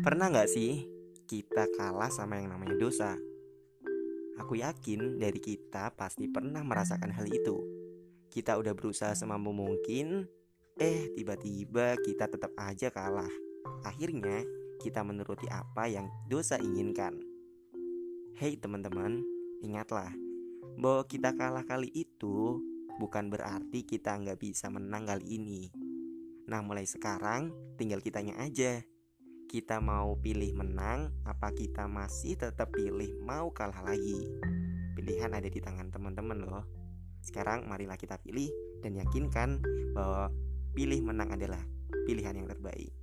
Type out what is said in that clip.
Pernah nggak sih kita kalah sama yang namanya dosa? Aku yakin dari kita pasti pernah merasakan hal itu. Kita udah berusaha semampu mungkin, eh tiba-tiba kita tetap aja kalah. Akhirnya kita menuruti apa yang dosa inginkan. Hei teman-teman, ingatlah bahwa kita kalah kali itu bukan berarti kita nggak bisa menang kali ini. Nah mulai sekarang tinggal kitanya aja kita mau pilih menang, apa kita masih tetap pilih mau kalah lagi? Pilihan ada di tangan teman-teman loh. Sekarang marilah kita pilih dan yakinkan bahwa pilih menang adalah pilihan yang terbaik.